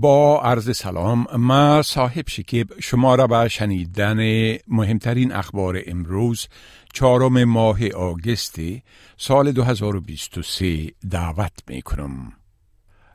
با عرض سلام ما صاحب شکیب شما را به شنیدن مهمترین اخبار امروز چهارم ماه آگست سال 2023 دعوت می کنم.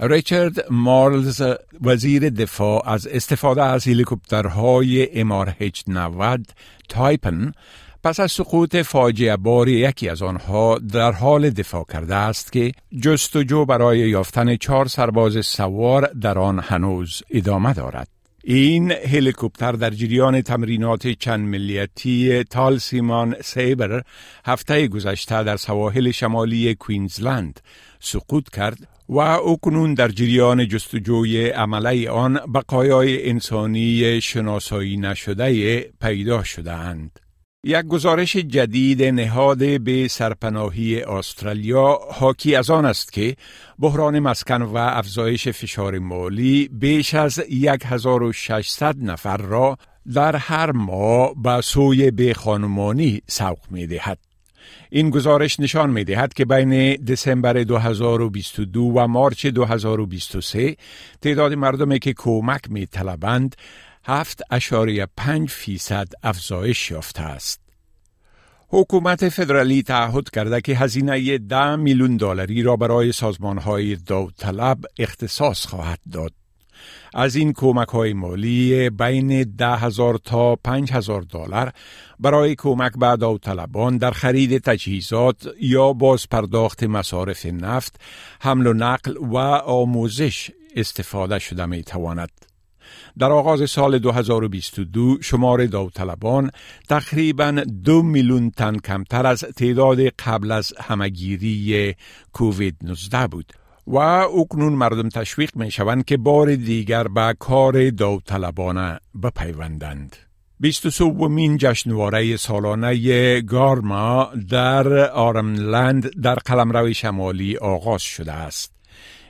ریچارد مارلز وزیر دفاع از استفاده از هلیکوپترهای MRH-90 تایپن پس از سقوط فاجعه بار یکی از آنها در حال دفاع کرده است که جستجو برای یافتن چهار سرباز سوار در آن هنوز ادامه دارد. این هلیکوپتر در جریان تمرینات چند ملیتی تالسیمان سیبر هفته گذشته در سواحل شمالی کوینزلند سقوط کرد و اکنون در جریان جستجوی عمله آن بقایای انسانی شناسایی نشده پیدا شدهاند. یک گزارش جدید نهاد به سرپناهی استرالیا حاکی از آن است که بحران مسکن و افزایش فشار مالی بیش از 1600 نفر را در هر ماه به سوی به خانمانی سوق می دهد. این گزارش نشان می دهد که بین دسامبر 2022 و مارچ 2023 تعداد مردمی که کمک می طلبند هفت اشاری پنج فیصد افزایش یافته است. حکومت فدرالی تعهد کرده که هزینه ده میلیون دلاری را برای سازمان های داوطلب اختصاص خواهد داد. از این کمک های مالی بین ده هزار تا پنج هزار دلار برای کمک به داوطلبان در خرید تجهیزات یا باز پرداخت مصارف نفت، حمل و نقل و آموزش استفاده شده می تواند. در آغاز سال 2022 شمار داوطلبان تقریبا دو میلیون تن کمتر از تعداد قبل از همگیری کووید 19 بود و اکنون مردم تشویق می شوند که بار دیگر به کار داوطلبانه بپیوندند. 23 مین جشنواره سالانه گارما در آرملند در قلمرو شمالی آغاز شده است.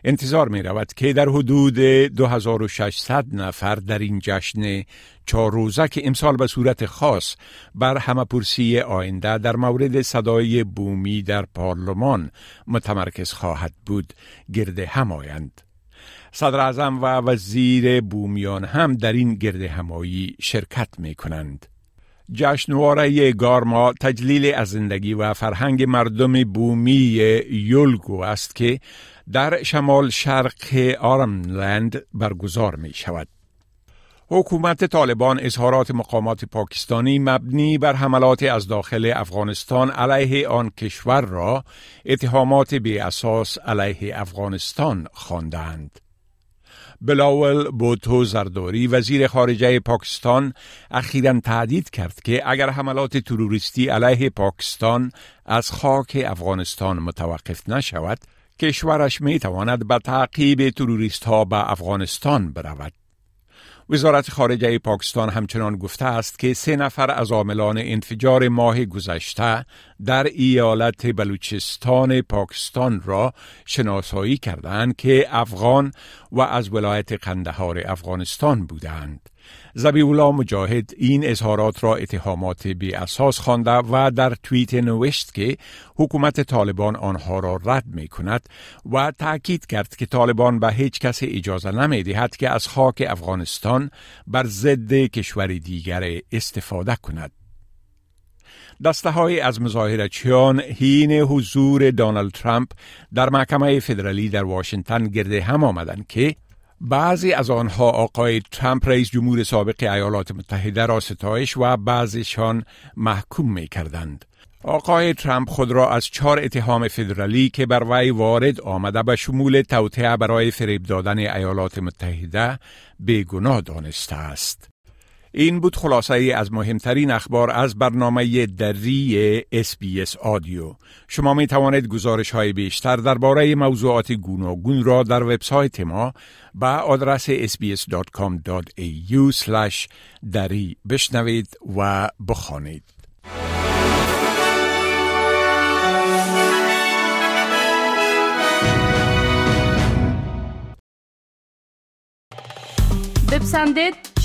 انتظار می رود که در حدود 2600 نفر در این جشن چهار روزه که امسال به صورت خاص بر همه پرسی آینده در مورد صدای بومی در پارلمان متمرکز خواهد بود گرد هم آیند. صدر اعظم و وزیر بومیان هم در این گرد همایی شرکت می کنند. جشنواره گارما تجلیل از زندگی و فرهنگ مردم بومی یولگو است که در شمال شرق آرملند برگزار می شود. حکومت طالبان اظهارات مقامات پاکستانی مبنی بر حملات از داخل افغانستان علیه آن کشور را اتهامات بی اساس علیه افغانستان خواندند. بلاول بوتو زرداری وزیر خارجه پاکستان اخیرا تهدید کرد که اگر حملات تروریستی علیه پاکستان از خاک افغانستان متوقف نشود کشورش می تواند به تعقیب تروریست ها به افغانستان برود. وزارت خارجه پاکستان همچنان گفته است که سه نفر از عاملان انفجار ماه گذشته در ایالت بلوچستان پاکستان را شناسایی کردند که افغان و از ولایت قندهار افغانستان بودند. زبیولا مجاهد این اظهارات را اتهامات بی اساس خوانده و در توییت نوشت که حکومت طالبان آنها را رد می کند و تاکید کرد که طالبان به هیچ کس اجازه نمی دهد که از خاک افغانستان بر ضد کشور دیگر استفاده کند. دسته های از مظاهرچیان هین حضور دانالد ترامپ در محکمه فدرالی در واشنگتن گرده هم آمدند که بعضی از آنها آقای ترامپ رئیس جمهور سابق ایالات متحده را ستایش و بعضیشان محکوم می کردند. آقای ترامپ خود را از چهار اتهام فدرالی که بر وی وارد آمده به شمول توطعه برای فریب دادن ایالات متحده گناه دانسته است. این بود خلاصه از مهمترین اخبار از برنامه دری اس آدیو شما می توانید گزارش های بیشتر درباره موضوعات گوناگون را در وبسایت ما با آدرس sbs.com.au دری بشنوید و بخوانید. بپسندید